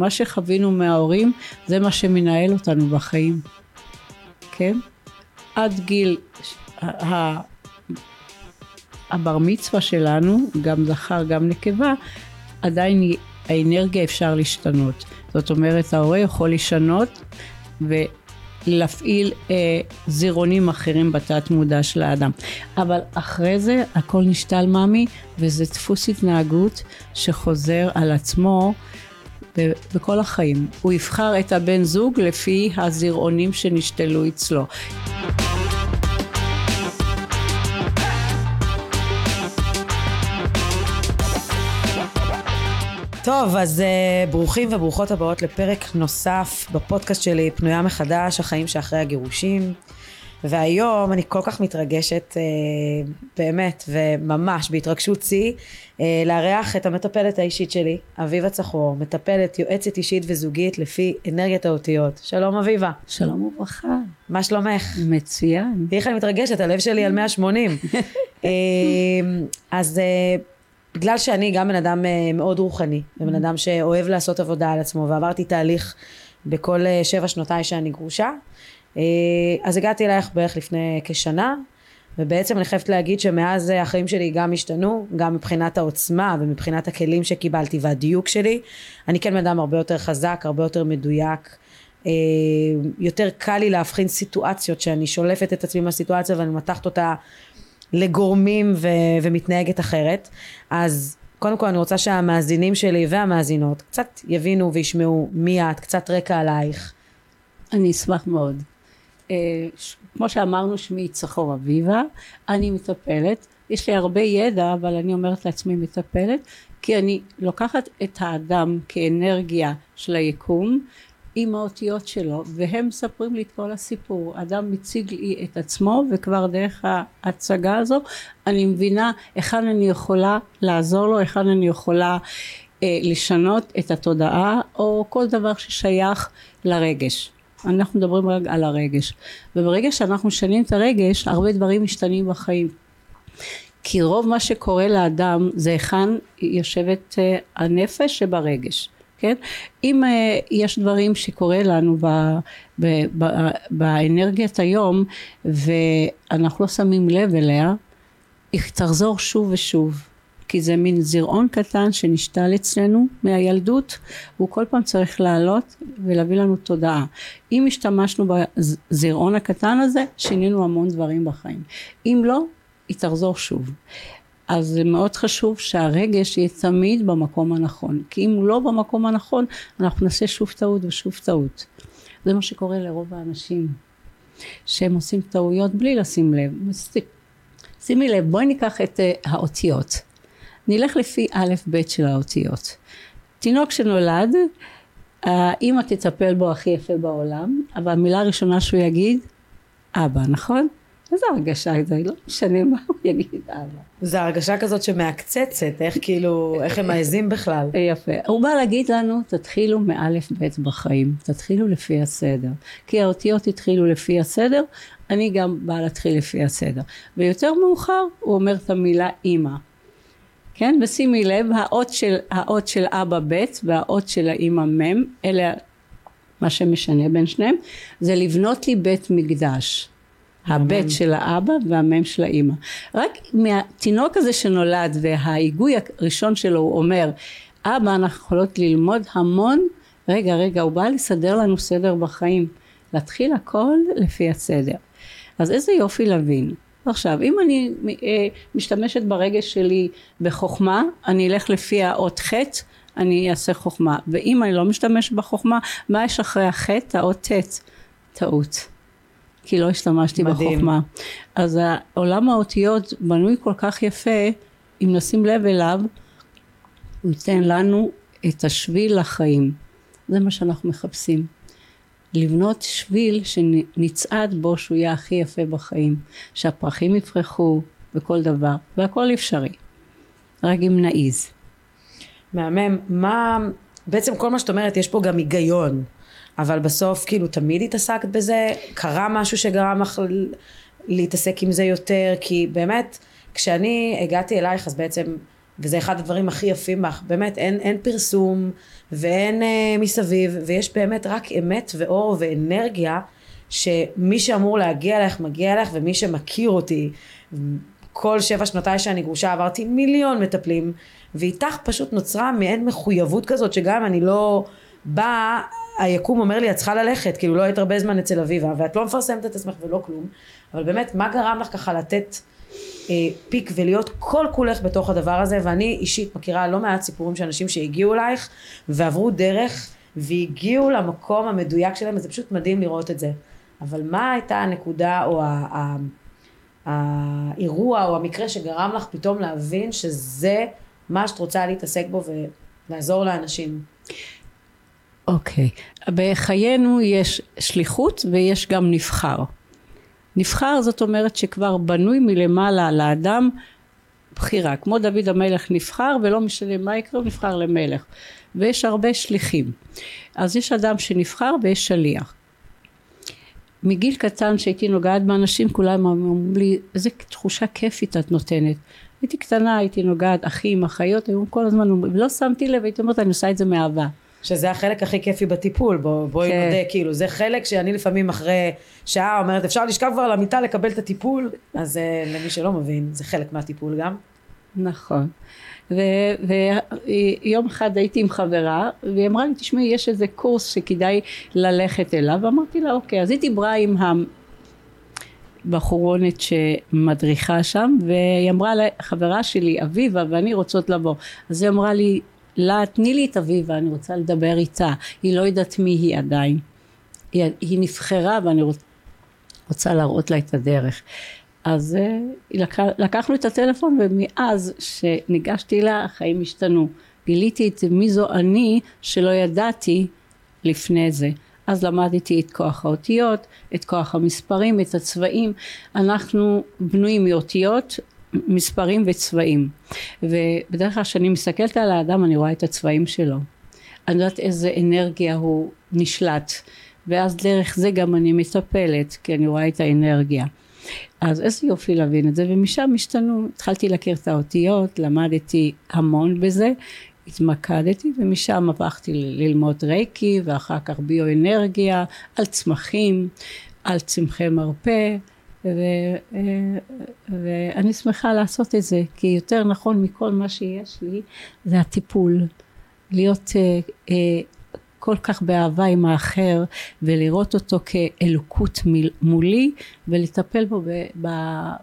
מה שחווינו מההורים זה מה שמנהל אותנו בחיים, כן? עד גיל הבר מצווה שלנו, גם זכר גם נקבה, עדיין האנרגיה אפשר להשתנות. זאת אומרת ההורה יכול לשנות ולהפעיל אה, זירונים אחרים בתת מודע של האדם. אבל אחרי זה הכל נשתל מאמי וזה דפוס התנהגות שחוזר על עצמו בכל החיים. הוא יבחר את הבן זוג לפי הזרעונים שנשתלו אצלו. טוב, אז uh, ברוכים וברוכות הבאות לפרק נוסף בפודקאסט שלי, פנויה מחדש, החיים שאחרי הגירושים. והיום אני כל כך מתרגשת, uh, באמת, וממש בהתרגשות שיא, uh, לארח את המטפלת האישית שלי, אביבה צחור, מטפלת, יועצת אישית וזוגית לפי אנרגיית האותיות. שלום אביבה. שלום וברכה. מה שלומך? מצוין. תראי איך אני מתרגשת, הלב שלי על 180. uh, אז... בגלל שאני גם בן אדם אה, מאוד רוחני, ובן אדם שאוהב לעשות עבודה על עצמו, ועברתי תהליך בכל אה, שבע שנותיי שאני גרושה, אה, אז הגעתי אלייך בערך לפני כשנה, ובעצם אני חייבת להגיד שמאז החיים שלי גם השתנו, גם מבחינת העוצמה ומבחינת הכלים שקיבלתי והדיוק שלי. אני כן בן אדם הרבה יותר חזק, הרבה יותר מדויק. יותר קל לי להבחין סיטואציות שאני שולפת את עצמי מהסיטואציה ואני מתחת אותה לגורמים ו- ומתנהגת אחרת. אז קודם כל אני רוצה שהמאזינים שלי והמאזינות קצת יבינו וישמעו מי את, קצת רקע עלייך. אני אשמח מאוד. אה, כמו שאמרנו שמי צחור אביבה, אני מטפלת, יש לי הרבה ידע אבל אני אומרת לעצמי מטפלת כי אני לוקחת את האדם כאנרגיה של היקום עם האותיות שלו והם מספרים לי את כל הסיפור. אדם מציג לי את עצמו וכבר דרך ההצגה הזו אני מבינה היכן אני יכולה לעזור לו היכן אני יכולה אה, לשנות את התודעה או כל דבר ששייך לרגש אנחנו מדברים רק על הרגש וברגע שאנחנו משנים את הרגש הרבה דברים משתנים בחיים כי רוב מה שקורה לאדם זה היכן יושבת אה, הנפש שברגש כן? אם uh, יש דברים שקורה לנו ב, ב, ב, באנרגיית היום ואנחנו לא שמים לב אליה, היא תחזור שוב ושוב. כי זה מין זרעון קטן שנשתל אצלנו מהילדות והוא כל פעם צריך לעלות ולהביא לנו תודעה. אם השתמשנו בזרעון הקטן הזה שינינו המון דברים בחיים. אם לא היא תחזור שוב. אז זה מאוד חשוב שהרגש יהיה תמיד במקום הנכון כי אם הוא לא במקום הנכון אנחנו נעשה שוב טעות ושוב טעות זה מה שקורה לרוב האנשים שהם עושים טעויות בלי לשים לב שימי לב בואי ניקח את uh, האותיות נלך לפי א' ב' של האותיות תינוק שנולד האמא תטפל בו הכי יפה בעולם אבל המילה הראשונה שהוא יגיד אבא נכון? איזה הרגשה זה, לא משנה מה הוא יגיד אבא. זה הרגשה כזאת שמעקצצת, איך כאילו, איך הם מעזים בכלל. יפה. הוא בא להגיד לנו, תתחילו מאלף בית בחיים, תתחילו לפי הסדר. כי האותיות התחילו לפי הסדר, אני גם באה להתחיל לפי הסדר. ויותר מאוחר הוא אומר את המילה אימא. כן? ושימי לב, האות של, האות של אבא ב' והאות של האימא מ', אלה מה שמשנה בין שניהם, זה לבנות לי בית מקדש. הבית של האבא והמם של האימא. רק מהתינוק הזה שנולד וההיגוי הראשון שלו הוא אומר אבא אנחנו יכולות ללמוד המון רגע רגע הוא בא לסדר לנו סדר בחיים להתחיל הכל לפי הסדר אז איזה יופי להבין עכשיו אם אני אה, משתמשת ברגש שלי בחוכמה אני אלך לפי האות ח' אני אעשה חוכמה ואם אני לא משתמש בחוכמה מה יש אחרי החטא האות ט' טעות כי לא השתמשתי מדהים. בחוכמה. אז עולם האותיות בנוי כל כך יפה, אם נשים לב אליו, הוא ייתן לנו את השביל לחיים. זה מה שאנחנו מחפשים. לבנות שביל שנצעד בו שהוא יהיה הכי יפה בחיים. שהפרחים יפרחו וכל דבר, והכל אפשרי. רק אם נעיז. מהמם. מה, בעצם כל מה שאת אומרת יש פה גם היגיון. אבל בסוף כאילו תמיד התעסקת בזה? קרה משהו שגרם לך להתעסק עם זה יותר? כי באמת, כשאני הגעתי אלייך אז בעצם וזה אחד הדברים הכי יפים בך, באמת אין, אין פרסום ואין אה, מסביב, ויש באמת רק אמת ואור ואנרגיה, שמי שאמור להגיע אליך מגיע אליך, ומי שמכיר אותי, כל שבע שנותיי שאני גרושה עברתי מיליון מטפלים, ואיתך פשוט נוצרה מעין מחויבות כזאת, שגם אני לא באה, היקום אומר לי, את צריכה ללכת, כאילו לא היית הרבה זמן אצל אביבה, ואת לא מפרסמת את עצמך ולא כלום, אבל באמת, מה גרם לך ככה לתת פיק ולהיות כל כולך בתוך הדבר הזה, ואני אישית מכירה לא מעט סיפורים של אנשים שהגיעו אלייך, ועברו דרך, והגיעו למקום המדויק שלהם, וזה פשוט מדהים לראות את זה. אבל מה הייתה הנקודה, או האירוע או המקרה שגרם לך פתאום להבין שזה מה שאת רוצה להתעסק בו ולעזור לאנשים. אוקיי. Okay. בחיינו יש שליחות ויש גם נבחר. נבחר זאת אומרת שכבר בנוי מלמעלה לאדם בחירה. כמו דוד המלך נבחר ולא משנה מה יקרה הוא נבחר למלך. ויש הרבה שליחים. אז יש אדם שנבחר ויש שליח. מגיל קטן שהייתי נוגעת באנשים כולם אמרו לי איזה תחושה כיפית את נותנת הייתי קטנה הייתי נוגעת אחים אחיות היו כל הזמן לא שמתי לב הייתי אומרת אני עושה את זה מאהבה שזה החלק הכי כיפי בטיפול בוא, בואי כן. נודה כאילו זה חלק שאני לפעמים אחרי שעה אומרת אפשר לשכב כבר על המיטה לקבל את הטיפול? אז uh, למי שלא מבין זה חלק מהטיפול גם. נכון. ויום אחד הייתי עם חברה והיא אמרה לי תשמעי יש איזה קורס שכדאי ללכת אליו. ואמרתי לה אוקיי. אז היא דיברה עם הבחורונת שמדריכה שם והיא אמרה לה חברה שלי אביבה ואני רוצות לבוא. אז היא אמרה לי לה תני לי את אביבה אני רוצה לדבר איתה. היא לא יודעת מי היא עדיין. היא, היא נבחרה ואני רוצ, רוצה להראות לה את הדרך. אז אה, לקח, לקחנו את הטלפון ומאז שניגשתי לה החיים השתנו. גיליתי את מי זו אני שלא ידעתי לפני זה. אז למדתי את כוח האותיות את כוח המספרים את הצבעים. אנחנו בנויים מאותיות מספרים וצבעים. ובדרך כלל כשאני מסתכלת על האדם אני רואה את הצבעים שלו. אני יודעת איזה אנרגיה הוא נשלט ואז דרך זה גם אני מטפלת כי אני רואה את האנרגיה. אז איזה יופי להבין את זה ומשם השתנו התחלתי להכיר את האותיות למדתי המון בזה התמקדתי ומשם הפכתי ללמוד רייקי ואחר כך ביואנרגיה על צמחים על צמחי מרפא ו, אה, ואני שמחה לעשות את זה כי יותר נכון מכל מה שיש לי זה הטיפול. להיות אה, אה, כל כך באהבה עם האחר ולראות אותו כאלוקות מולי ולטפל בו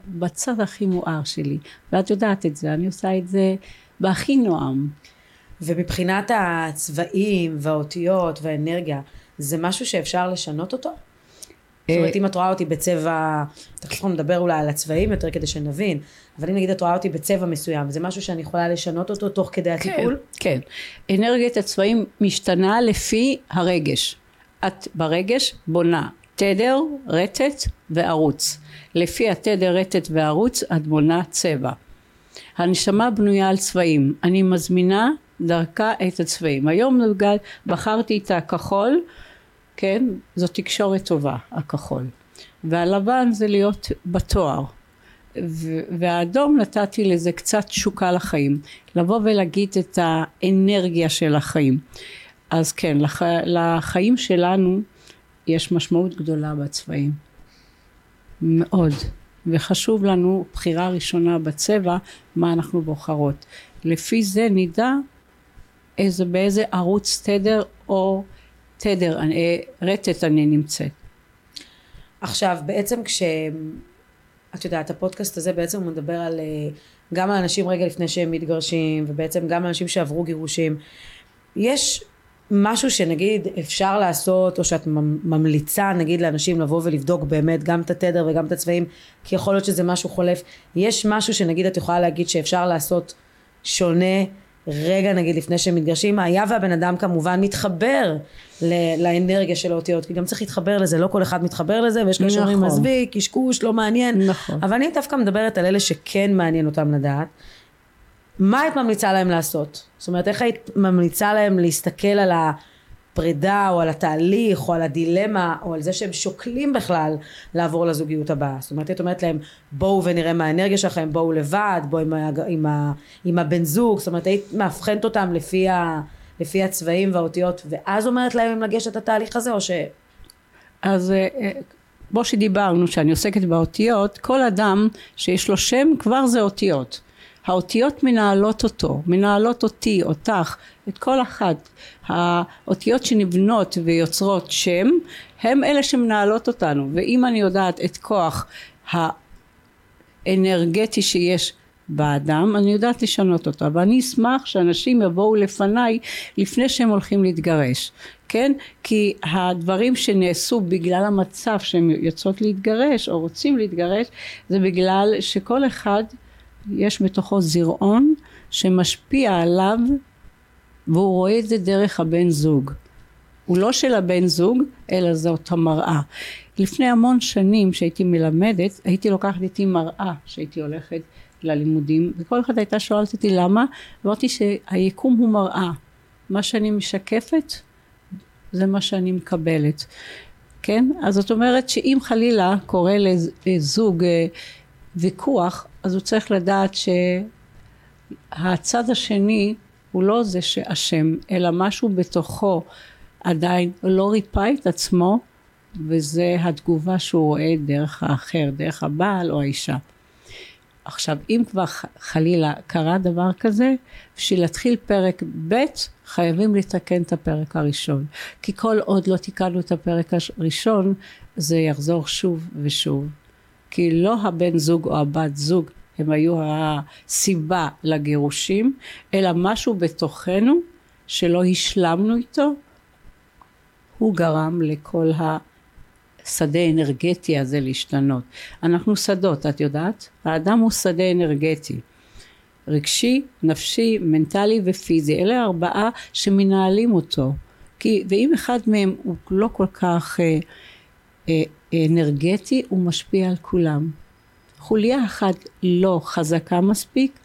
בצד הכי מואר שלי. ואת יודעת את זה אני עושה את זה בהכי נועם. ומבחינת הצבעים והאותיות והאנרגיה זה משהו שאפשר לשנות אותו? זאת אומרת, אם את רואה אותי בצבע, תכף נדבר אולי על הצבעים יותר כדי שנבין, אבל אם נגיד את רואה אותי בצבע מסוים, זה משהו שאני יכולה לשנות אותו תוך כדי כן, הטיפול? כן, כן. אנרגיית הצבעים משתנה לפי הרגש. את ברגש בונה תדר, רטט וערוץ. לפי התדר, רטט וערוץ את בונה צבע. הנשמה בנויה על צבעים. אני מזמינה דרכה את הצבעים. היום בחרתי את הכחול כן? זו תקשורת טובה, הכחול. והלבן זה להיות בתואר. והאדום נתתי לזה קצת תשוקה לחיים. לבוא ולהגיד את האנרגיה של החיים. אז כן, לח... לחיים שלנו יש משמעות גדולה בצבעים. מאוד. וחשוב לנו בחירה ראשונה בצבע, מה אנחנו בוחרות. לפי זה נדע איזה, באיזה ערוץ תדר או תדר, אני, רטט אני נמצאת. עכשיו בעצם כש... את יודעת הפודקאסט הזה בעצם הוא מדבר על אה, גם על אנשים רגע לפני שהם מתגרשים ובעצם גם על אנשים שעברו גירושים יש משהו שנגיד אפשר לעשות או שאת ממליצה נגיד לאנשים לבוא ולבדוק באמת גם את התדר וגם את הצבעים כי יכול להיות שזה משהו חולף יש משהו שנגיד את יכולה להגיד שאפשר לעשות שונה רגע נגיד לפני שהם מתגרשים, היה והבן אדם כמובן מתחבר לאנרגיה של האותיות, כי גם צריך להתחבר לזה, לא כל אחד מתחבר לזה, ויש כאלה שאומרים נכון. עזבי, קשקוש, לא מעניין, נכון. אבל אני דווקא מדברת על אלה שכן מעניין אותם לדעת, מה היית ממליצה להם לעשות? זאת אומרת, איך היית ממליצה להם להסתכל על הפרידה או על התהליך או על הדילמה או על זה שהם שוקלים בכלל לעבור לזוגיות הבאה. זאת אומרת את אומרת להם בואו ונראה מה האנרגיה שלכם בואו לבד בואו עם, ה, עם, ה, עם הבן זוג. זאת אומרת היית מאבחנת אותם לפי, ה, לפי הצבעים והאותיות ואז אומרת להם אם לגשת התהליך הזה או ש... אז אה, אה, כמו שדיברנו שאני עוסקת באותיות כל אדם שיש לו שם כבר זה אותיות האותיות מנהלות אותו, מנהלות אותי, אותך, את כל אחת. האותיות שנבנות ויוצרות שם, הם אלה שמנהלות אותנו. ואם אני יודעת את כוח האנרגטי שיש באדם, אני יודעת לשנות אותו. ואני אשמח שאנשים יבואו לפניי לפני שהם הולכים להתגרש. כן? כי הדברים שנעשו בגלל המצב שהם יוצאות להתגרש או רוצים להתגרש זה בגלל שכל אחד יש בתוכו זרעון שמשפיע עליו והוא רואה את זה דרך הבן זוג. הוא לא של הבן זוג אלא זאת המראה. לפני המון שנים שהייתי מלמדת הייתי לוקחת איתי מראה שהייתי הולכת ללימודים וכל אחד הייתה שואלת אותי למה אמרתי שהיקום הוא מראה מה שאני משקפת זה מה שאני מקבלת כן אז זאת אומרת שאם חלילה קורה לזוג אה, ויכוח אז הוא צריך לדעת שהצד השני הוא לא זה שאשם אלא משהו בתוכו עדיין לא ריפא את עצמו וזה התגובה שהוא רואה דרך האחר דרך הבעל או האישה. עכשיו אם כבר חלילה קרה דבר כזה בשביל להתחיל פרק ב' חייבים לתקן את הפרק הראשון. כי כל עוד לא תיקנו את הפרק הראשון זה יחזור שוב ושוב כי לא הבן זוג או הבת זוג הם היו הסיבה לגירושים, אלא משהו בתוכנו שלא השלמנו איתו, הוא גרם לכל השדה האנרגטי הזה להשתנות. אנחנו שדות, את יודעת? האדם הוא שדה אנרגטי. רגשי, נפשי, מנטלי ופיזי. אלה ארבעה שמנהלים אותו. כי, ואם אחד מהם הוא לא כל כך אה, אה, אנרגטי, הוא משפיע על כולם. חוליה אחת לא חזקה מספיק,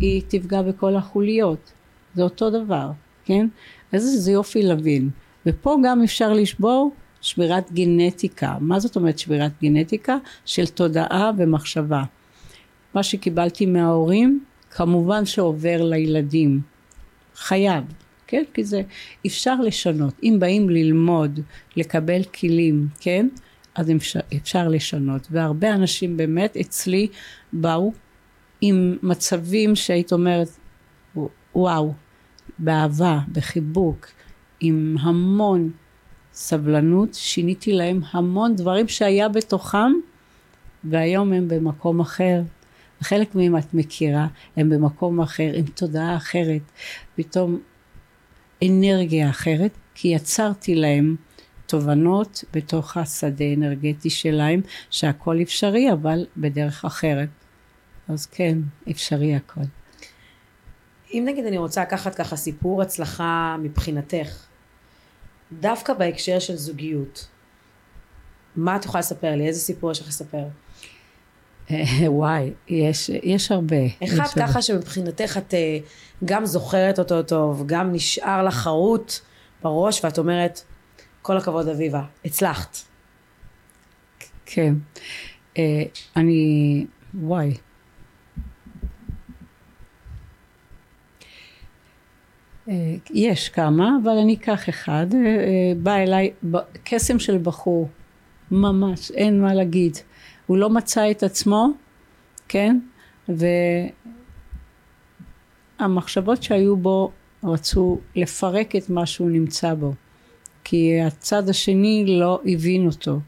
היא תפגע בכל החוליות. זה אותו דבר, כן? איזה זה יופי להבין. ופה גם אפשר לשבור שבירת גנטיקה. מה זאת אומרת שבירת גנטיקה? של תודעה ומחשבה. מה שקיבלתי מההורים, כמובן שעובר לילדים. חייב, כן? כי זה אפשר לשנות. אם באים ללמוד, לקבל כלים, כן? אז אפשר, אפשר לשנות. והרבה אנשים באמת אצלי באו עם מצבים שהיית אומרת וואו באהבה בחיבוק עם המון סבלנות. שיניתי להם המון דברים שהיה בתוכם והיום הם במקום אחר. חלק מהם את מכירה הם במקום אחר עם תודעה אחרת פתאום אנרגיה אחרת כי יצרתי להם תובנות בתוך השדה האנרגטי שלהם שהכל אפשרי אבל בדרך אחרת אז כן אפשרי הכל אם נגיד אני רוצה לקחת ככה סיפור הצלחה מבחינתך דווקא בהקשר של זוגיות מה את יכולה לספר לי? איזה סיפור יש לך לספר? וואי, יש, יש הרבה. אחד ככה הרבה. שמבחינתך את אה, גם זוכרת אותו טוב, גם נשאר לך חרוט בראש ואת אומרת כל הכבוד אביבה, הצלחת. כן. אה, אני, וואי. אה, יש כמה, אבל אני אקח אחד. אה, בא אליי קסם של בחור, ממש, אין מה להגיד. הוא לא מצא את עצמו, כן? והמחשבות שהיו בו רצו לפרק את מה שהוא נמצא בו. כי הצד השני לא הבין אותו.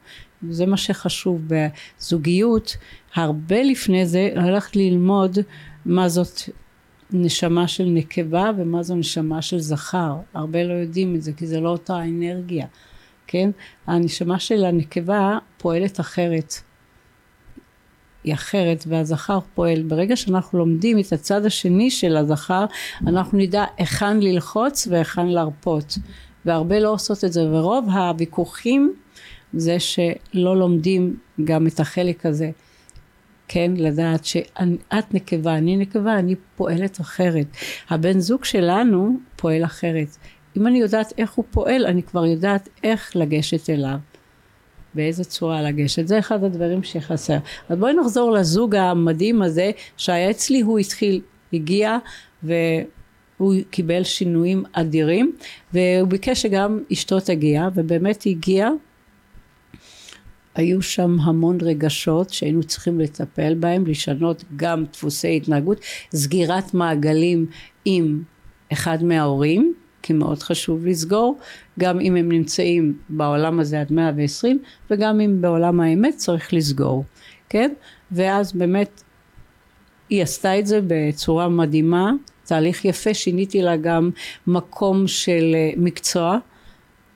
זה מה שחשוב בזוגיות. הרבה לפני זה הלכת ללמוד מה זאת נשמה של נקבה ומה זו נשמה של זכר. הרבה לא יודעים את זה כי זה לא אותה אנרגיה, כן? הנשמה של הנקבה פועלת אחרת. היא אחרת והזכר פועל. ברגע שאנחנו לומדים את הצד השני של הזכר אנחנו נדע היכן ללחוץ והיכן להרפות. והרבה לא עושות את זה ורוב הוויכוחים זה שלא לומדים גם את החלק הזה כן לדעת שאת נקבה אני נקבה אני פועלת אחרת הבן זוג שלנו פועל אחרת אם אני יודעת איך הוא פועל, אני כבר יודעת איך לגשת אליו. באיזה צורה לגשת. זה אחד הדברים שחסר. אז בואי נחזור לזוג המדהים הזה שהיה אצלי, הוא התחיל, הגיע והוא קיבל שינויים אדירים והוא ביקש שגם אשתו תגיע ובאמת היא הגיעה היו שם המון רגשות שהיינו צריכים לטפל בהם, לשנות גם דפוסי התנהגות, סגירת מעגלים עם אחד מההורים, כי מאוד חשוב לסגור, גם אם הם נמצאים בעולם הזה עד 120 וגם אם בעולם האמת צריך לסגור, כן? ואז באמת היא עשתה את זה בצורה מדהימה, תהליך יפה, שיניתי לה גם מקום של אה, מקצוע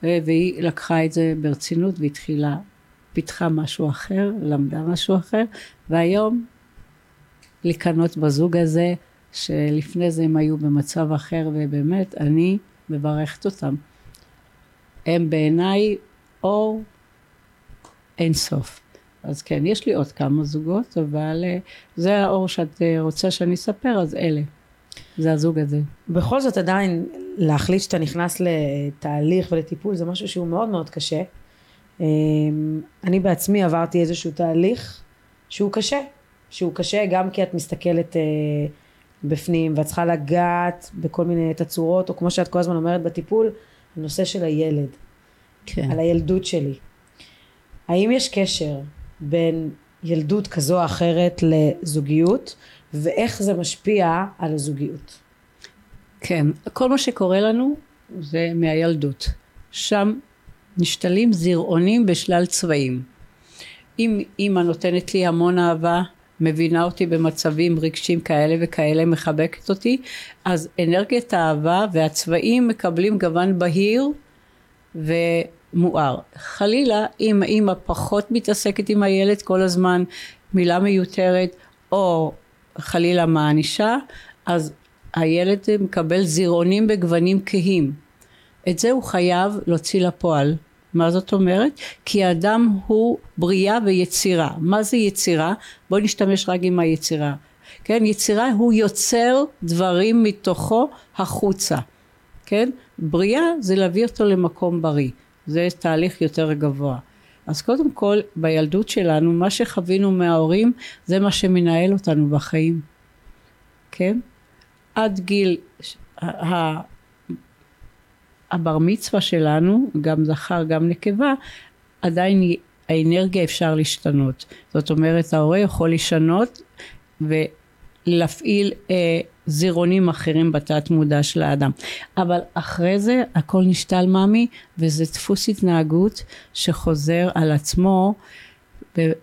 והיא לקחה את זה ברצינות והתחילה פיתחה משהו אחר, למדה משהו אחר, והיום לקנות בזוג הזה, שלפני זה הם היו במצב אחר, ובאמת, אני מברכת אותם. הם בעיניי אור אין סוף. אז כן, יש לי עוד כמה זוגות, אבל אה, זה האור שאת אה, רוצה שאני אספר, אז אלה. זה הזוג הזה. בכל זאת עדיין להחליט שאתה נכנס לתהליך ולטיפול זה משהו שהוא מאוד מאוד קשה. אמ, אני בעצמי עברתי איזשהו תהליך שהוא קשה, שהוא קשה גם כי את מסתכלת אה, בפנים ואת צריכה לגעת בכל מיני תצורות, או כמו שאת כל הזמן אומרת בטיפול, הנושא של הילד, כן. על הילדות שלי. האם יש קשר בין ילדות כזו או אחרת לזוגיות, ואיך זה משפיע על הזוגיות? כן, כל מה שקורה לנו זה מהילדות. שם נשתלים זרעונים בשלל צבעים. אם אימא נותנת לי המון אהבה, מבינה אותי במצבים רגשיים כאלה וכאלה, מחבקת אותי, אז אנרגיית האהבה והצבעים מקבלים גוון בהיר ומואר. חלילה, אם האימא פחות מתעסקת עם הילד כל הזמן, מילה מיותרת, או חלילה מענישה, אז הילד מקבל זירעונים בגוונים כהים. את זה הוא חייב להוציא לפועל. מה זאת אומרת? כי האדם הוא בריאה ויצירה. מה זה יצירה? בואי נשתמש רק עם היצירה. כן? יצירה הוא יוצר דברים מתוכו החוצה. כן? בריאה זה להביא אותו למקום בריא. זה תהליך יותר גבוה. אז קודם כל בילדות שלנו מה שחווינו מההורים זה מה שמנהל אותנו בחיים. כן? עד גיל הבר מצווה שלנו, גם זכר גם נקבה, עדיין האנרגיה אפשר להשתנות. זאת אומרת ההורה יכול לשנות ולהפעיל אה, זירונים אחרים בתת מודע של האדם. אבל אחרי זה הכל נשתל מאמי וזה דפוס התנהגות שחוזר על עצמו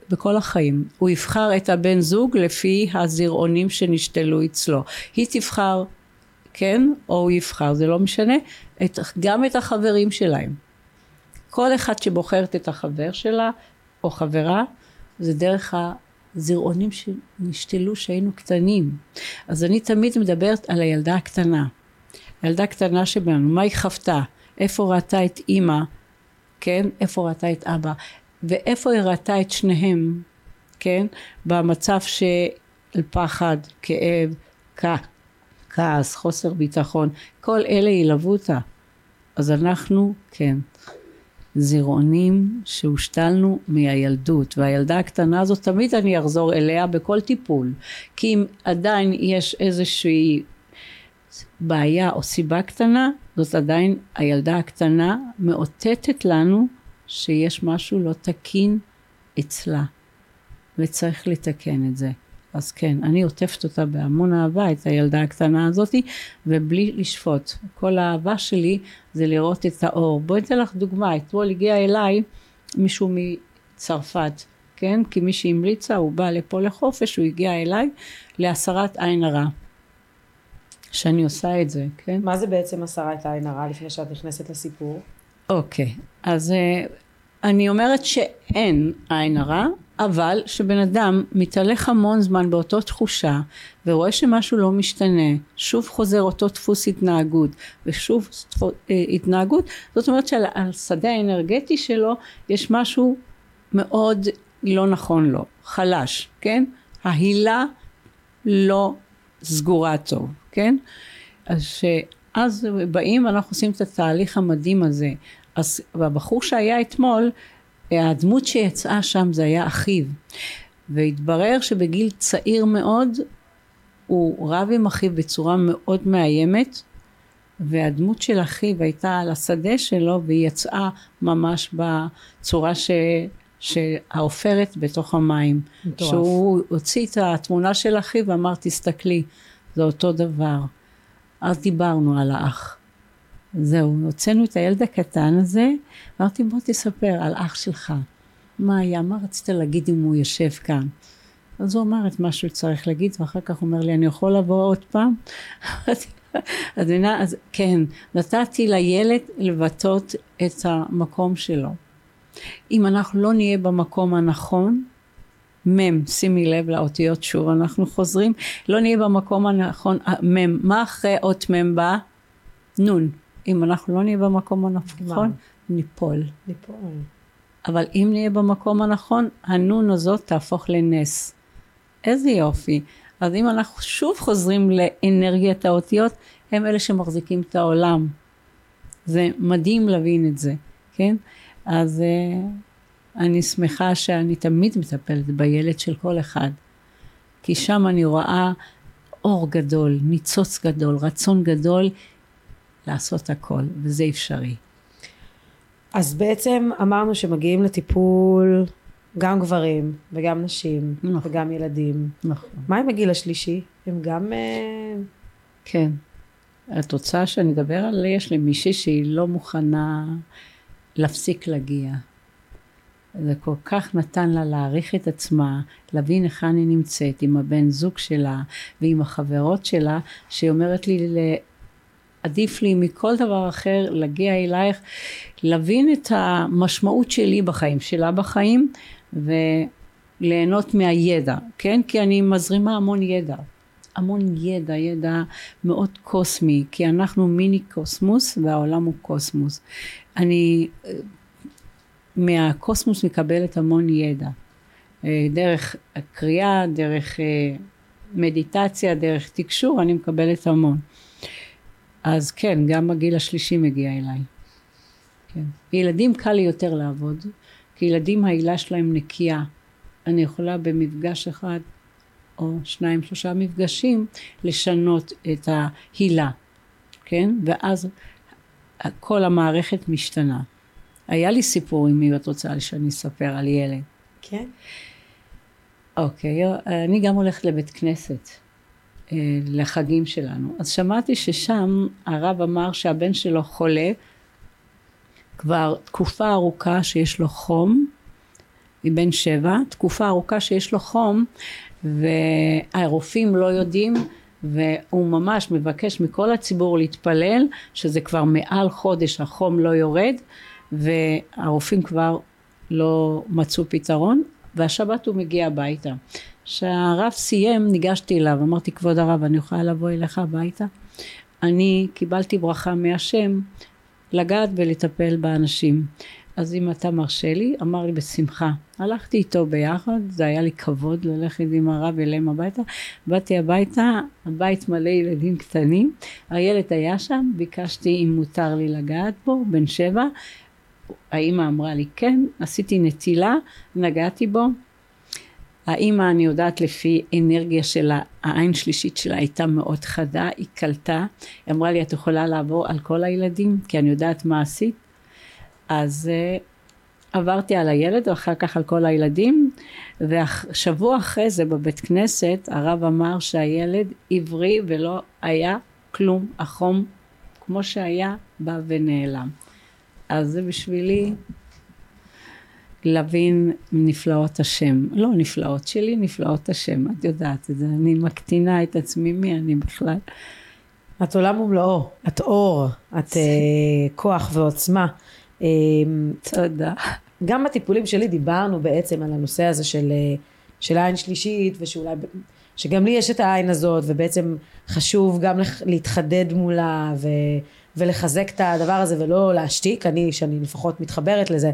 בכל החיים. הוא יבחר את הבן זוג לפי הזרעונים שנשתלו אצלו. היא תבחר כן, או הוא יבחר, זה לא משנה, את, גם את החברים שלהם. כל אחד שבוחרת את החבר שלה או חברה, זה דרך הזרעונים שנשתלו שהיינו קטנים. אז אני תמיד מדברת על הילדה הקטנה. הילדה הקטנה שבנו, מה היא חוותה? איפה ראתה את אימא, כן? איפה ראתה את אבא? ואיפה היא ראתה את שניהם, כן? במצב של פחד, כאב, כעס, חוסר ביטחון, כל אלה ילוו אותה. אז אנחנו, כן, זירעונים שהושתלנו מהילדות, והילדה הקטנה הזאת תמיד אני אחזור אליה בכל טיפול, כי אם עדיין יש איזושהי בעיה או סיבה קטנה, זאת עדיין הילדה הקטנה מאותתת לנו שיש משהו לא תקין אצלה, וצריך לתקן את זה. אז כן, אני עוטפת אותה בהמון אהבה, את הילדה הקטנה הזאתי, ובלי לשפוט. כל האהבה שלי זה לראות את האור. בואי אתן לך דוגמה, אתמול הגיע אליי מישהו מצרפת, כן? כי מי שהמליצה, הוא בא לפה לחופש, הוא הגיע אליי להסרת עין הרע. שאני עושה את זה, כן? מה זה בעצם הסרת עין הרע לפני שאת נכנסת לסיפור? אוקיי, אז uh, אני אומרת שאין עין הרע, אבל שבן אדם מתהלך המון זמן באותו תחושה ורואה שמשהו לא משתנה, שוב חוזר אותו דפוס התנהגות ושוב אה, התנהגות, זאת אומרת שעל השדה האנרגטי שלו יש משהו מאוד לא נכון לו, חלש, כן? ההילה לא סגורה טוב, כן? אז אז באים, אנחנו עושים את התהליך המדהים הזה. אז הבחור שהיה אתמול, הדמות שיצאה שם זה היה אחיו. והתברר שבגיל צעיר מאוד הוא רב עם אחיו בצורה מאוד מאיימת והדמות של אחיו הייתה על השדה שלו והיא יצאה ממש בצורה ש... שהעופרת בתוך המים. מטורף. שהוא הוציא את התמונה של אחיו ואמר תסתכלי זה אותו דבר. אז דיברנו על האח. זהו, הוצאנו את הילד הקטן הזה, אמרתי בוא תספר על אח שלך. מה היה, מה רצית להגיד אם הוא יושב כאן? אז הוא אמר את מה שהוא צריך להגיד, ואחר כך הוא אומר לי, אני יכול לבוא עוד פעם? אז, אז כן, נתתי לילד לבטא את המקום שלו. אם אנחנו לא נהיה במקום הנכון, מ', שימי לב לאותיות שוב, אנחנו חוזרים, לא נהיה במקום הנכון, מ', מה אחרי אות מ' בא? נ'. אם אנחנו לא נהיה במקום הנכון, ניפול. ניפול. אבל אם נהיה במקום הנכון, הנון הזאת תהפוך לנס. איזה יופי. אז אם אנחנו שוב חוזרים לאנרגיית האותיות, הם אלה שמחזיקים את העולם. זה מדהים להבין את זה, כן? אז uh, אני שמחה שאני תמיד מטפלת בילד של כל אחד. כי שם אני רואה אור גדול, ניצוץ גדול, רצון גדול לעשות הכל, וזה אפשרי. אז בעצם אמרנו שמגיעים לטיפול גם גברים וגם נשים נכון. וגם ילדים. נכון. מה עם הגיל השלישי? הם גם... אה, כן. את רוצה שאני אדבר על... יש לי מישהי שהיא לא מוכנה להפסיק להגיע. זה כל כך נתן לה להעריך את עצמה, להבין היכן היא נמצאת עם הבן זוג שלה ועם החברות שלה, שהיא אומרת לי עדיף לי מכל דבר אחר להגיע אלייך, להבין את המשמעות שלי בחיים, שלה בחיים, וליהנות מהידע, כן? כי אני מזרימה המון ידע. המון ידע, ידע מאוד קוסמי, כי אנחנו מיני קוסמוס והעולם הוא קוסמוס. אני מהקוסמוס מקבלת המון ידע. אה, דרך קריאה, דרך אה, מדיטציה, דרך תקשור, אני מקבלת המון. אז כן, גם הגיל השלישי מגיע אליי. כן. ילדים קל לי יותר לעבוד, כי ילדים העילה שלהם נקייה. אני יכולה במפגש אחד או שניים שלושה מפגשים לשנות את ההילה, כן? ואז כל המערכת משתנה. היה לי סיפור מי את רוצה שאני אספר על ילד. כן. אוקיי, אני גם הולכת לבית כנסת. אה, לחגים שלנו. אז שמעתי ששם הרב אמר שהבן שלו חולה כבר תקופה ארוכה שיש לו חום, מבן שבע, תקופה ארוכה שיש לו חום והרופאים לא יודעים והוא ממש מבקש מכל הציבור להתפלל שזה כבר מעל חודש החום לא יורד והרופאים כבר לא מצאו פתרון והשבת הוא מגיע הביתה. כשהרב סיים ניגשתי אליו אמרתי כבוד הרב אני יכולה לבוא אליך הביתה? אני קיבלתי ברכה מהשם לגעת ולטפל באנשים. אז אם אתה מרשה לי אמר לי בשמחה. הלכתי איתו ביחד זה היה לי כבוד ללכת עם הרב אליהם הביתה. באתי הביתה הבית מלא ילדים קטנים הילד היה שם ביקשתי אם מותר לי לגעת בו בן שבע. האימא אמרה לי כן. עשיתי נטילה נגעתי בו האימא אני יודעת לפי אנרגיה שלה העין שלישית שלה הייתה מאוד חדה היא קלטה היא אמרה לי את יכולה לעבור על כל הילדים כי אני יודעת מה עשית. אז uh, עברתי על הילד ואחר כך על כל הילדים ושבוע אחרי זה בבית כנסת הרב אמר שהילד עברי ולא היה כלום החום כמו שהיה בא ונעלם. אז זה בשבילי להבין נפלאות השם. לא נפלאות שלי, נפלאות השם. את יודעת את זה. אני מקטינה את עצמי, מי אני בכלל? את עולם ומלואו. את אור. את uh, כוח ועוצמה. Uh, תודה. גם בטיפולים שלי דיברנו בעצם על הנושא הזה של, uh, של עין שלישית, ושאולי... שגם לי יש את העין הזאת, ובעצם חשוב גם להתחדד מולה, ו... ולחזק את הדבר הזה ולא להשתיק, אני, שאני לפחות מתחברת לזה,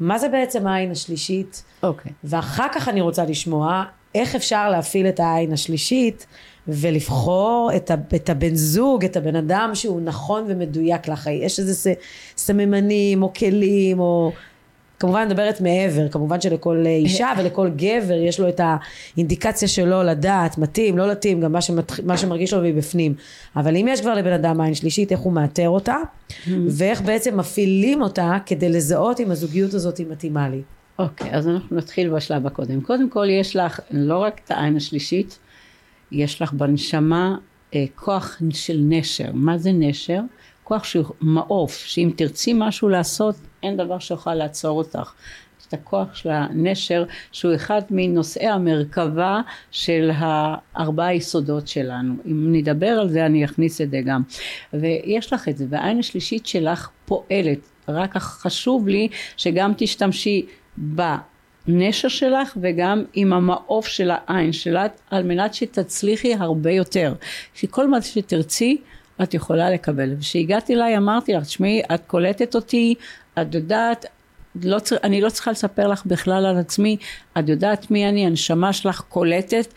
מה זה בעצם העין השלישית? אוקיי. Okay. ואחר כך אני רוצה לשמוע איך אפשר להפעיל את העין השלישית ולבחור את, ה, את הבן זוג, את הבן אדם שהוא נכון ומדויק לך. יש איזה ס, סממנים או כלים או... כמובן מדברת מעבר, כמובן שלכל אישה ולכל גבר יש לו את האינדיקציה שלו לדעת, מתאים, לא מתאים, גם מה, שמתח... מה שמרגיש לו מבפנים. אבל אם יש כבר לבן אדם עין שלישית, איך הוא מאתר אותה, mm-hmm. ואיך בעצם מפעילים אותה כדי לזהות אם הזוגיות הזאת היא מתאימה לי. אוקיי, okay, אז אנחנו נתחיל בשלב הקודם. קודם כל יש לך לא רק את העין השלישית, יש לך בנשמה אה, כוח של נשר. מה זה נשר? כוח שהוא מעוף, שאם תרצי משהו לעשות, אין דבר שיוכל לעצור אותך. את הכוח של הנשר שהוא אחד מנושאי המרכבה של הארבעה היסודות שלנו. אם נדבר על זה אני אכניס את זה גם. ויש לך את זה, והעין השלישית שלך פועלת, רק חשוב לי שגם תשתמשי בנשר שלך וגם עם המעוף של העין שלך על מנת שתצליחי הרבה יותר. שכל מה שתרצי את יכולה לקבל. וכשהגעתי אליי אמרתי לך, תשמעי, את קולטת אותי, את יודעת, לא צר... אני לא צריכה לספר לך בכלל על עצמי, את יודעת מי אני, הנשמה שלך קולטת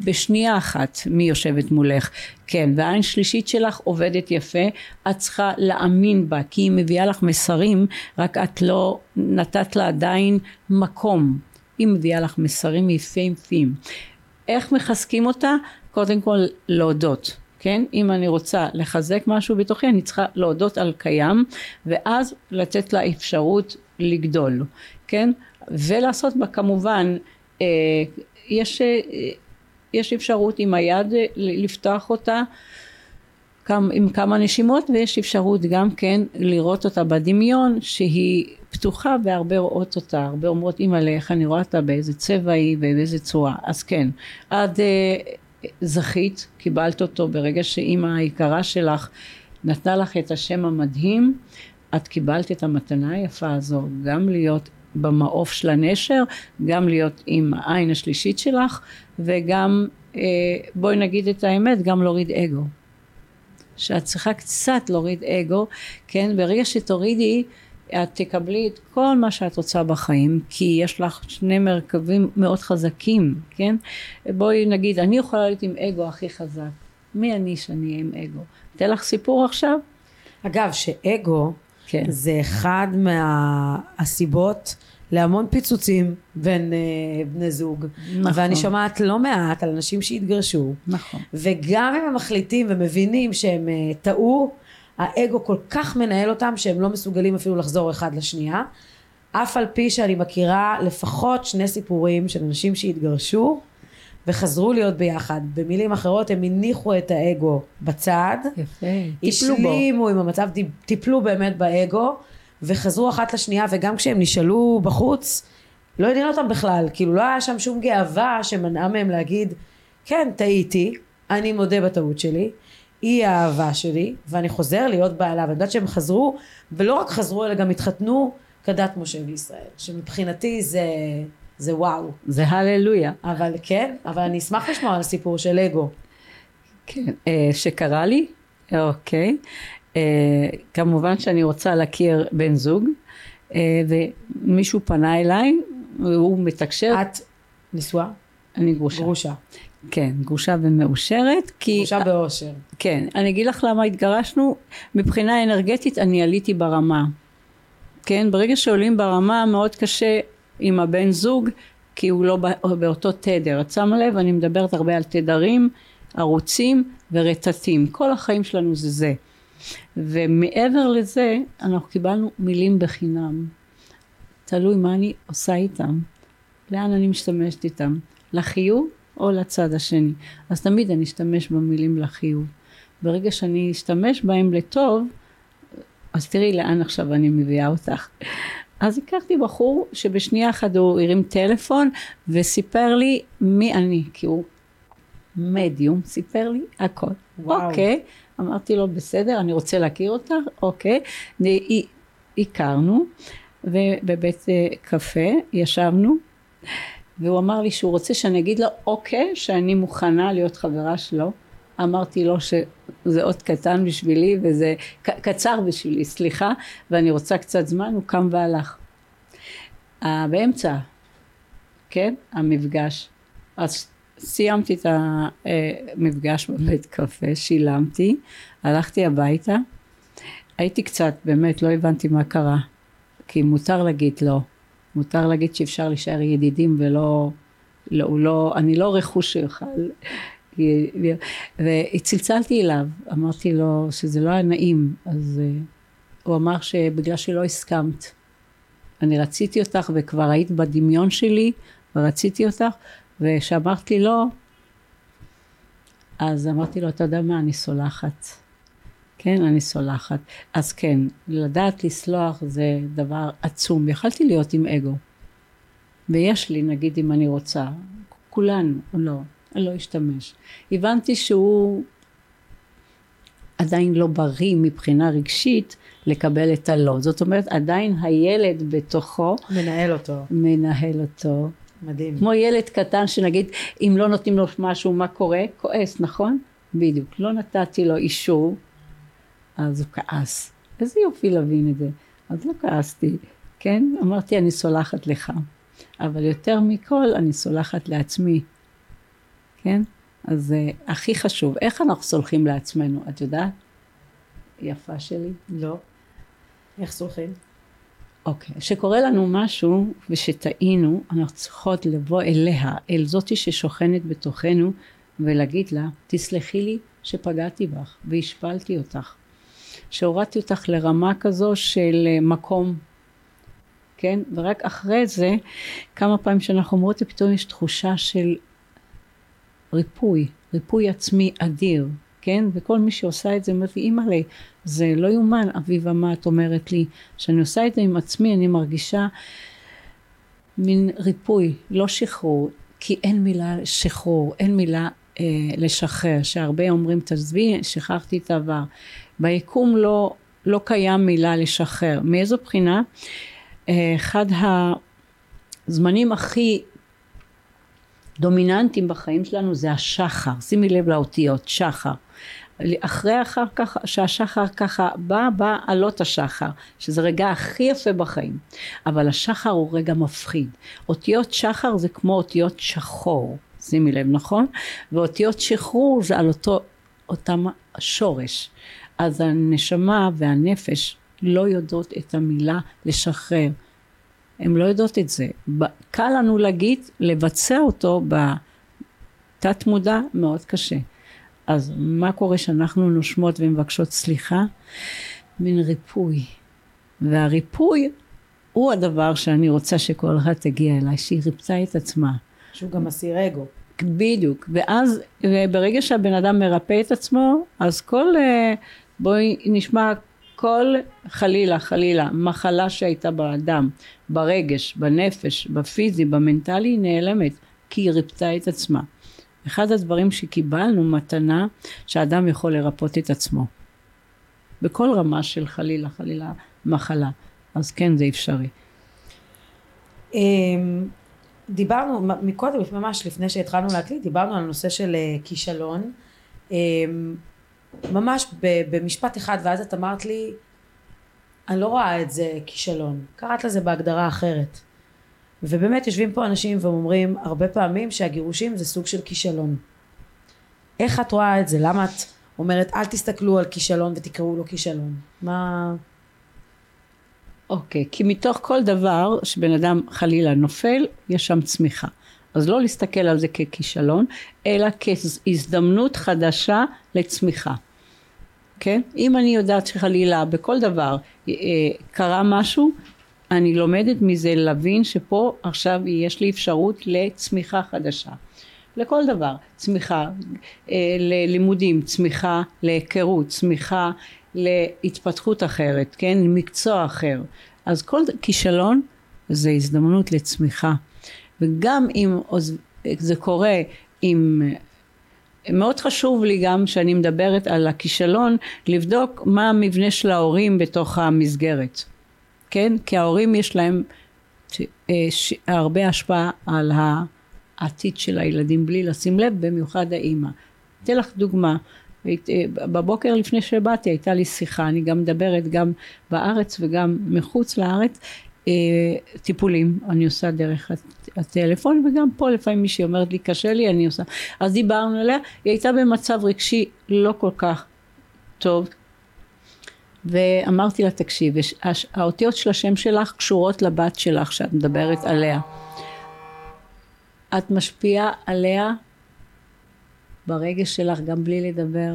בשנייה אחת מי יושבת מולך, כן, והעין שלישית שלך עובדת יפה, את צריכה להאמין בה, כי היא מביאה לך מסרים, רק את לא נתת לה עדיין מקום, היא מביאה לך מסרים יפים. איך מחזקים אותה? קודם כל להודות. כן? אם אני רוצה לחזק משהו בתוכי אני צריכה להודות על קיים ואז לתת לה אפשרות לגדול, כן? ולעשות בה כמובן אה, יש, אה, יש אפשרות עם היד אה, לפתוח אותה עם כמה נשימות ויש אפשרות גם כן לראות אותה בדמיון שהיא פתוחה והרבה רואות אותה הרבה אומרות אימא'לה איך אני רואה אותה באיזה צבע היא ובאיזה צורה אז כן עד זכית, קיבלת אותו ברגע שאימא היקרה שלך נתנה לך את השם המדהים, את קיבלת את המתנה היפה הזו, גם להיות במעוף של הנשר, גם להיות עם העין השלישית שלך, וגם, אה, בואי נגיד את האמת, גם להוריד אגו. שאת צריכה קצת להוריד אגו, כן? ברגע שתורידי את תקבלי את כל מה שאת רוצה בחיים כי יש לך שני מרכבים מאוד חזקים כן? בואי נגיד אני יכולה להיות עם אגו הכי חזק. מי אני שאני אהיה עם אגו? אתן לך סיפור עכשיו? אגב שאגו כן. זה אחד מהסיבות להמון פיצוצים בין uh, בני זוג. נכון. ואני שומעת לא מעט על אנשים שהתגרשו. נכון. וגם אם הם מחליטים ומבינים שהם uh, טעו האגו כל כך מנהל אותם שהם לא מסוגלים אפילו לחזור אחד לשנייה. אף על פי שאני מכירה לפחות שני סיפורים של אנשים שהתגרשו וחזרו להיות ביחד. במילים אחרות הם הניחו את האגו בצד. יפה. השלימו עם המצב טיפלו באמת באגו וחזרו אחת לשנייה וגם כשהם נשאלו בחוץ לא עניין אותם בכלל. כאילו לא היה שם שום גאווה שמנעה מהם להגיד כן טעיתי אני מודה בטעות שלי היא האהבה שלי ואני חוזר להיות בעלה ואני יודעת שהם חזרו ולא רק חזרו אלא גם התחתנו כדת משה וישראל שמבחינתי זה זה וואו. זה הללויה. אבל כן אבל אני אשמח לשמוע על סיפור של אגו. כן אה, שקרה לי? אוקיי. אה, כמובן שאני רוצה להכיר בן זוג אה, ומישהו פנה אליי והוא מתקשר. את נשואה? אני גרושה גרושה כן, גרושה ומאושרת. כי... גרושה באושר. כן, אני אגיד לך למה התגרשנו. מבחינה אנרגטית אני עליתי ברמה. כן, ברגע שעולים ברמה מאוד קשה עם הבן זוג, כי הוא לא באותו תדר. את שמה לב, אני מדברת הרבה על תדרים, ערוצים ורטטים. כל החיים שלנו זה זה. ומעבר לזה, אנחנו קיבלנו מילים בחינם. תלוי מה אני עושה איתם. לאן אני משתמשת איתם. לחיוב או לצד השני. אז תמיד אני אשתמש במילים לחיוב. ברגע שאני אשתמש בהם לטוב, אז תראי לאן עכשיו אני מביאה אותך. אז הכרתי בחור שבשנייה אחת הוא הרים טלפון וסיפר לי מי אני, כי הוא מדיום, סיפר לי הכל. וואו. אוקיי, אמרתי לו בסדר, אני רוצה להכיר אותך, אוקיי. הכרנו, ובבית אה, קפה ישבנו. והוא אמר לי שהוא רוצה שאני אגיד לו אוקיי שאני מוכנה להיות חברה שלו. אמרתי לו שזה עוד קטן בשבילי וזה קצר בשבילי סליחה ואני רוצה קצת זמן הוא קם והלך. באמצע כן המפגש. אז סיימתי את המפגש בבית קפה, שילמתי, הלכתי הביתה, הייתי קצת, באמת, לא הבנתי מה קרה, כי מותר להגיד לא, מותר להגיד שאפשר להישאר ידידים ולא, לא, לא, אני לא רכוש שיוכל, וצלצלתי אליו, אמרתי לו שזה לא היה נעים, אז uh, הוא אמר שבגלל שלא הסכמת, אני רציתי אותך וכבר היית בדמיון שלי ורציתי אותך וכשאמרת לי לא אז אמרתי לו אתה יודע מה אני סולחת כן אני סולחת אז כן לדעת לסלוח זה דבר עצום יכלתי להיות עם אגו ויש לי נגיד אם אני רוצה כולנו לא אני לא אשתמש הבנתי שהוא עדיין לא בריא מבחינה רגשית לקבל את הלא. זאת אומרת, עדיין הילד בתוכו... מנהל אותו. מנהל אותו. מדהים. כמו ילד קטן שנגיד, אם לא נותנים לו משהו, מה קורה? כועס, נכון? בדיוק. לא נתתי לו אישור, אז הוא כעס. איזה יופי להבין את זה. אז לא כעסתי, כן? אמרתי, אני סולחת לך. אבל יותר מכל, אני סולחת לעצמי. כן? אז uh, הכי חשוב, איך אנחנו סולחים לעצמנו, את יודעת? יפה שלי. לא. איך סולחים? אוקיי. Okay. כשקורה לנו משהו ושטעינו, אנחנו צריכות לבוא אליה, אל זאתי ששוכנת בתוכנו, ולהגיד לה, תסלחי לי שפגעתי בך והשפלתי אותך. שהורדתי אותך לרמה כזו של אה, מקום, כן? ורק אחרי זה, כמה פעמים שאנחנו אומרות, פתאום יש תחושה של ריפוי, ריפוי עצמי אדיר, כן? וכל מי שעושה את זה אומר לי, זה לא יאומן, אביבה, מה את אומרת לי? כשאני עושה את זה עם עצמי, אני מרגישה מין ריפוי, לא שחרור, כי אין מילה שחרור, אין מילה אה, לשחרר, שהרבה אומרים, תעזבי, שכחתי את העבר. ביקום לא, לא קיים מילה לשחרר. מאיזו בחינה? אה, אחד הזמנים הכי דומיננטיים בחיים שלנו זה השחר, שימי לב לאותיות, שחר. אחרי אחר כך, שהשחר ככה בא, בא עלות השחר, שזה רגע הכי יפה בחיים. אבל השחר הוא רגע מפחיד. אותיות שחר זה כמו אותיות שחור, שימי לב, נכון? ואותיות שחרור זה על אותו, אותם שורש. אז הנשמה והנפש לא יודעות את המילה לשחרר. הן לא יודעות את זה. קל לנו להגיד, לבצע אותו בתת מודע מאוד קשה. אז מה קורה שאנחנו נושמות ומבקשות סליחה? מין ריפוי. והריפוי הוא הדבר שאני רוצה שכל אחד תגיע אליי, שהיא ריפתה את עצמה. שהוא גם מסיר אגו. בדיוק. ואז ברגע שהבן אדם מרפא את עצמו, אז כל, אה, בואי נשמע כל חלילה חלילה מחלה שהייתה באדם, ברגש, בנפש, בפיזי, במנטלי, היא נעלמת, כי היא ריפתה את עצמה. אחד הדברים שקיבלנו מתנה שאדם יכול לרפות את עצמו. בכל רמה של חלילה חלילה מחלה. אז כן זה אפשרי. אמ, דיברנו מקודם ממש לפני שהתחלנו להקליט דיברנו על הנושא של אה, כישלון אמ, ממש במשפט אחד ואז את אמרת לי אני לא רואה את זה כישלון. קראת לזה בהגדרה אחרת. ובאמת יושבים פה אנשים ואומרים הרבה פעמים שהגירושים זה סוג של כישלון. איך את רואה את זה? למה את אומרת אל תסתכלו על כישלון ותקראו לו כישלון מה? אוקיי okay, כי מתוך כל דבר שבן אדם חלילה נופל יש שם צמיחה אז לא להסתכל על זה ככישלון, אלא כהזדמנות חדשה לצמיחה. כן? אם אני יודעת שחלילה בכל דבר אה, קרה משהו, אני לומדת מזה להבין שפה עכשיו יש לי אפשרות לצמיחה חדשה. לכל דבר, צמיחה אה, ללימודים, צמיחה להיכרות, צמיחה להתפתחות אחרת, כן? מקצוע אחר. אז כל כישלון זה הזדמנות לצמיחה. וגם אם זה קורה עם מאוד חשוב לי גם שאני מדברת על הכישלון לבדוק מה המבנה של ההורים בתוך המסגרת כן? כי ההורים יש להם אה, הרבה השפעה על העתיד של הילדים בלי לשים לב במיוחד האימא. אתן לך דוגמה. אה, בבוקר לפני שבאתי הייתה לי שיחה אני גם מדברת גם בארץ וגם מחוץ לארץ טיפולים אני עושה דרך הטלפון, וגם פה לפעמים מישהי אומרת לי קשה לי, אני עושה. אז דיברנו עליה, היא הייתה במצב רגשי לא כל כך טוב, ואמרתי לה תקשיב, האותיות של השם שלך קשורות לבת שלך שאת מדברת עליה. את משפיעה עליה ברגש שלך גם בלי לדבר,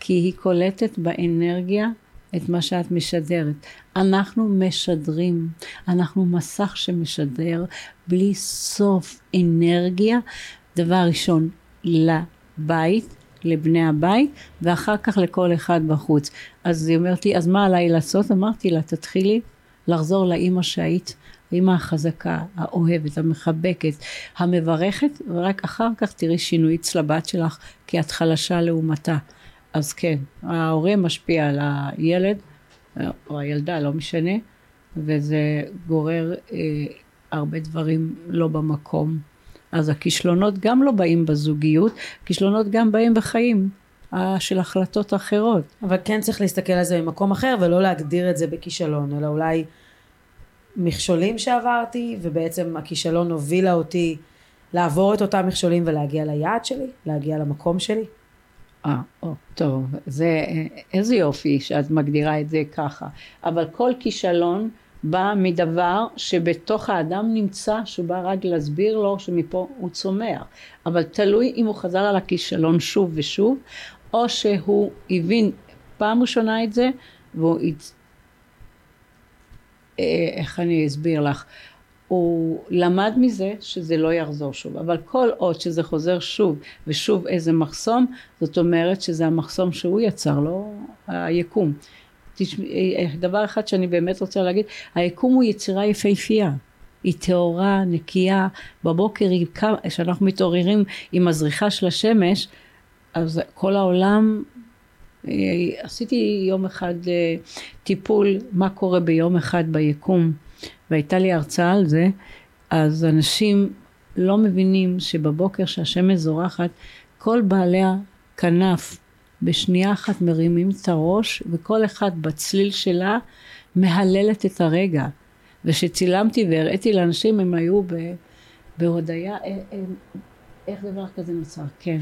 כי היא קולטת באנרגיה את מה שאת משדרת. אנחנו משדרים, אנחנו מסך שמשדר בלי סוף אנרגיה, דבר ראשון לבית, לבני הבית, ואחר כך לכל אחד בחוץ. אז היא אומרת לי, אז מה עליי לעשות? אמרתי לה, תתחילי לחזור לאימא שהיית, האימא החזקה, האוהבת, המחבקת, המברכת, ורק אחר כך תראי שינוי אצל הבת שלך, כי את חלשה לעומתה. אז כן, ההורה משפיע על הילד, או הילדה, לא משנה, וזה גורר אה, הרבה דברים לא במקום. אז הכישלונות גם לא באים בזוגיות, כישלונות גם באים בחיים אה, של החלטות אחרות. אבל כן צריך להסתכל על זה ממקום אחר ולא להגדיר את זה בכישלון, אלא אולי מכשולים שעברתי, ובעצם הכישלון הובילה אותי לעבור את אותם מכשולים ולהגיע ליעד שלי, להגיע למקום שלי. אה, טוב, זה, איזה יופי שאת מגדירה את זה ככה. אבל כל כישלון בא מדבר שבתוך האדם נמצא, שהוא בא רק להסביר לו שמפה הוא צומח. אבל תלוי אם הוא חזר על הכישלון שוב ושוב, או שהוא הבין פעם ראשונה את זה, והוא... אה, איך אני אסביר לך? הוא למד מזה שזה לא יחזור שוב, אבל כל עוד שזה חוזר שוב ושוב איזה מחסום, זאת אומרת שזה המחסום שהוא יצר, לא היקום. דבר אחד שאני באמת רוצה להגיד, היקום הוא יצירה יפהפייה. היא טהורה, נקייה, בבוקר כשאנחנו מתעוררים עם הזריחה של השמש, אז כל העולם, אה, עשיתי יום אחד אה, טיפול מה קורה ביום אחד ביקום. והייתה לי הרצאה על זה, אז אנשים לא מבינים שבבוקר שהשמש זורחת, כל בעלי הכנף בשנייה אחת מרימים את הראש, וכל אחד בצליל שלה מהללת את הרגע. וכשצילמתי והראיתי לאנשים, הם היו בהודיה, אה, אה, איך דבר כזה נוצר? כן.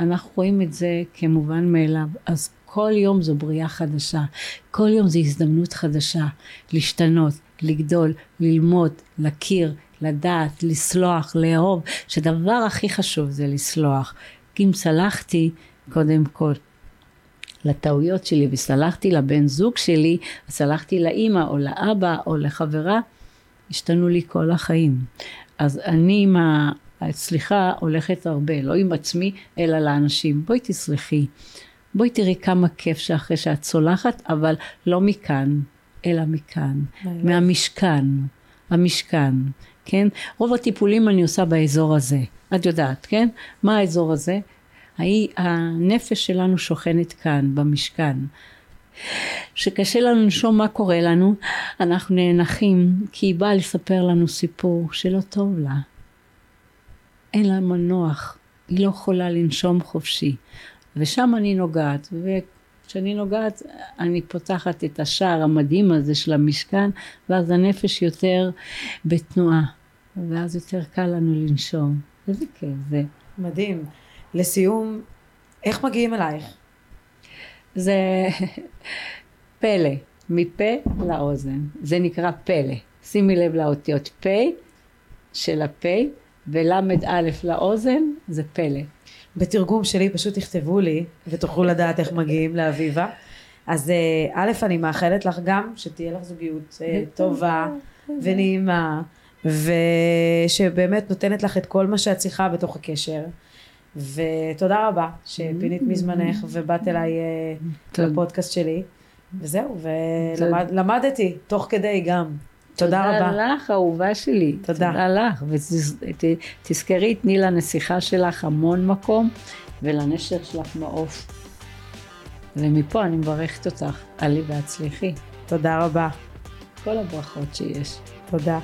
אנחנו רואים את זה כמובן מאליו. אז כל יום זו בריאה חדשה, כל יום זו הזדמנות חדשה להשתנות, לגדול, ללמוד, להכיר, לדעת, לסלוח, לאהוב, שדבר הכי חשוב זה לסלוח. אם סלחתי, קודם כל, לטעויות שלי וסלחתי לבן זוג שלי, סלחתי לאימא או לאבא או לחברה, השתנו לי כל החיים. אז אני עם הסליחה הולכת הרבה, לא עם עצמי, אלא לאנשים. בואי תסלחי. בואי תראי כמה כיף שאחרי שאת סולחת, אבל לא מכאן, אלא מכאן, מהמשכן, המשכן, כן? רוב הטיפולים אני עושה באזור הזה, את יודעת, כן? מה האזור הזה? הנפש שלנו שוכנת כאן, במשכן. שקשה לנו לנשום מה קורה לנו, אנחנו נאנחים כי היא באה לספר לנו סיפור שלא טוב לה. אין לה מנוח, היא לא יכולה לנשום חופשי. ושם אני נוגעת, וכשאני נוגעת אני פותחת את השער המדהים הזה של המשכן, ואז הנפש יותר בתנועה, ואז יותר קל לנו לנשום. איזה כיף זה. מדהים. לסיום, איך מגיעים אלייך? זה פלא, מפה לאוזן. זה נקרא פלא. שימי לב לאותיות פ' של הפה ול"א לאוזן זה פלא. בתרגום שלי פשוט תכתבו לי ותוכלו לדעת איך מגיעים לאביבה. אז אה, א', אני מאחלת לך גם שתהיה לך זוגיות אה, טובה ונעימה, ושבאמת נותנת לך את כל מה שאת צריכה בתוך הקשר. ותודה רבה שפינית מזמנך ובאת אליי אה, לפודקאסט שלי. וזהו, ולמדתי תוך כדי גם. תודה רבה. תודה לך, אהובה שלי. תודה. תודה לך, ותזכרי, תני לנסיכה שלך המון מקום, ולנשר שלך מעוף. ומפה אני מברכת אותך, עלי והצליחי. תודה רבה. כל הברכות שיש. תודה.